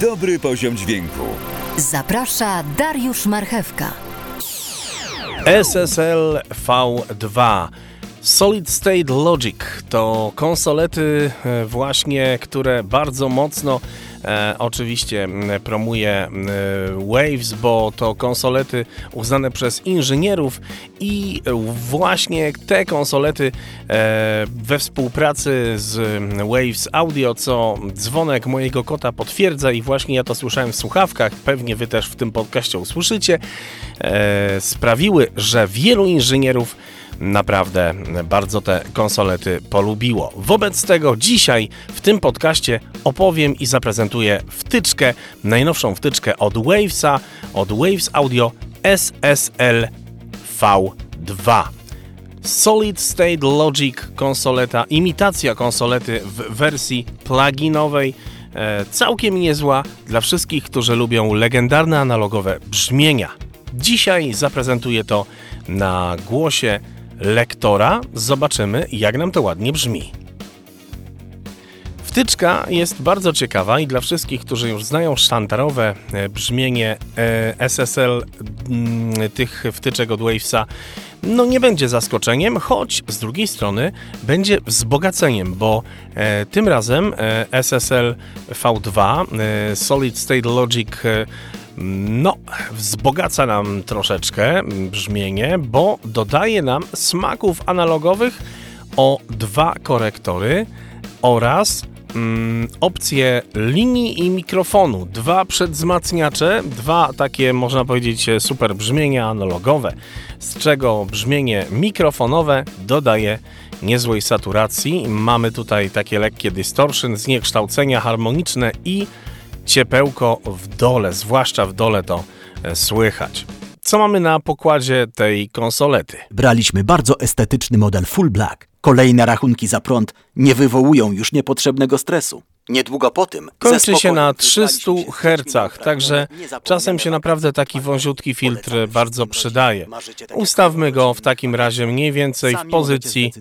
Dobry poziom dźwięku. Zaprasza Dariusz Marchewka. SSL V2 Solid State Logic to konsolety e, właśnie, które bardzo mocno e, oczywiście promuje m, Waves, bo to konsolety uznane przez inżynierów i właśnie te konsolety e, we współpracy z Waves Audio, co dzwonek mojego kota potwierdza i właśnie ja to słyszałem w słuchawkach, pewnie wy też w tym podcaście usłyszycie, e, sprawiły, że wielu inżynierów naprawdę bardzo te konsolety polubiło. Wobec tego dzisiaj w tym podcaście opowiem i zaprezentuję wtyczkę, najnowszą wtyczkę od Wavesa, od Waves Audio SSL V2. Solid State Logic konsoleta, imitacja konsolety w wersji pluginowej, e, całkiem niezła dla wszystkich, którzy lubią legendarne analogowe brzmienia. Dzisiaj zaprezentuję to na głosie lektora. Zobaczymy, jak nam to ładnie brzmi. Wtyczka jest bardzo ciekawa i dla wszystkich, którzy już znają sztandarowe e, brzmienie e, SSL mm, tych wtyczek od Wavesa, no nie będzie zaskoczeniem, choć z drugiej strony będzie wzbogaceniem, bo e, tym razem SSL V2 e, Solid State Logic no, wzbogaca nam troszeczkę brzmienie, bo dodaje nam smaków analogowych o dwa korektory oraz mm, opcje linii i mikrofonu. Dwa przedwzmacniacze, dwa takie, można powiedzieć, super brzmienia analogowe, z czego brzmienie mikrofonowe dodaje niezłej saturacji. Mamy tutaj takie lekkie distortion, zniekształcenia harmoniczne i ciepełko w dole, zwłaszcza w dole to e, słychać. Co mamy na pokładzie tej konsolety? Braliśmy bardzo estetyczny model Full Black. Kolejne rachunki za prąd nie wywołują już niepotrzebnego stresu. Niedługo po tym Kończy się na wybraliśmy 300 się z Hz, także czasem się naprawdę taki wąziutki filtr bardzo przydaje. Ustawmy go w takim razie mniej więcej w pozycji,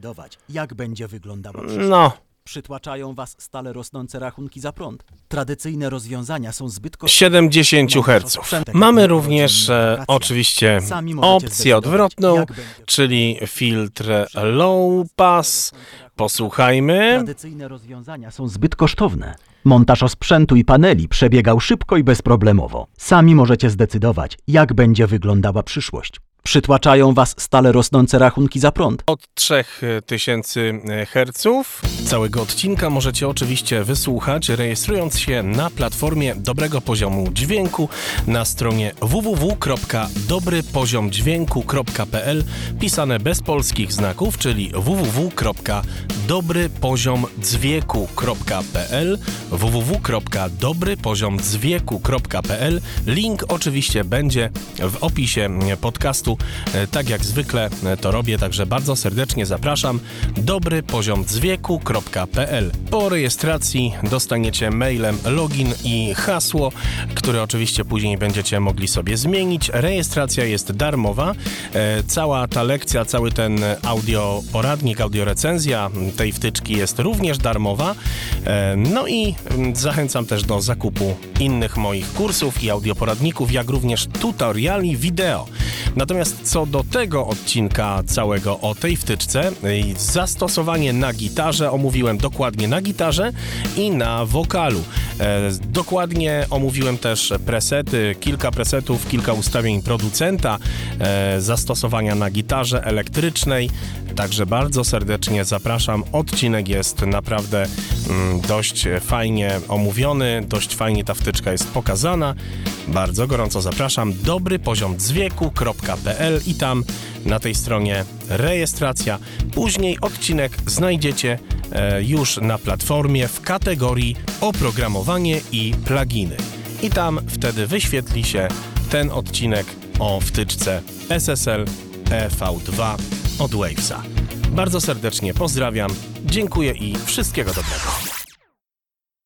no, Przytłaczają was stale rosnące rachunki za prąd. Tradycyjne rozwiązania są zbyt kosztowne. 70 Hz. Mamy również e, oczywiście opcję odwrotną, czyli filtr low pass. Posłuchajmy. Tradycyjne rozwiązania są zbyt kosztowne. Montaż osprzętu i paneli przebiegał szybko i bezproblemowo. Sami możecie zdecydować, jak będzie wyglądała przyszłość. Przytłaczają was stale rosnące rachunki za prąd. od 3000 Hz. Całego odcinka możecie oczywiście wysłuchać, rejestrując się na platformie dobrego poziomu dźwięku na stronie www.dobrypoziomdźwięku.pl pisane bez polskich znaków, czyli www.dobrypoziomdźwięku.pl www.dobrypoziomdźwięku.pl Link oczywiście będzie w opisie podcastu, e, tak jak zwykle e, to robię, także bardzo serdecznie zapraszam dobrypoziomdźwięku.pl Po rejestracji dostaniecie mailem login i hasło, które oczywiście później będziecie mogli sobie zmienić. Rejestracja jest darmowa. E, Cała ta lekcja, cały ten audio poradnik, audiorecenzja tej wtyczki jest również darmowa. No i mm, zachęcam też do zakupu innych moich kursów i audioporadników, jak również tutoriali wideo. Natomiast co do tego odcinka całego o tej wtyczce, y, zastosowanie na gitarze omówiłem dokładnie na gitarze i na wokalu. E, Dokładnie omówiłem też presety, kilka presetów, kilka ustawień producenta, e, zastosowania na gitarze elektrycznej. Także bardzo serdecznie zapraszam. Odcinek jest naprawdę mm, dość fajnie omówiony, dość fajnie ta wtyczka jest pokazana. Bardzo gorąco zapraszam. dobrypoziomdźwięku.pl i tam na tej stronie rejestracja. Później odcinek znajdziecie e, już na platformie w kategorii oprogramowanie i pluginy. I tam wtedy wyświetli się ten odcinek o wtyczce SSL EV2 od Wavesa. Bardzo serdecznie pozdrawiam, dziękuję i wszystkiego dobrego.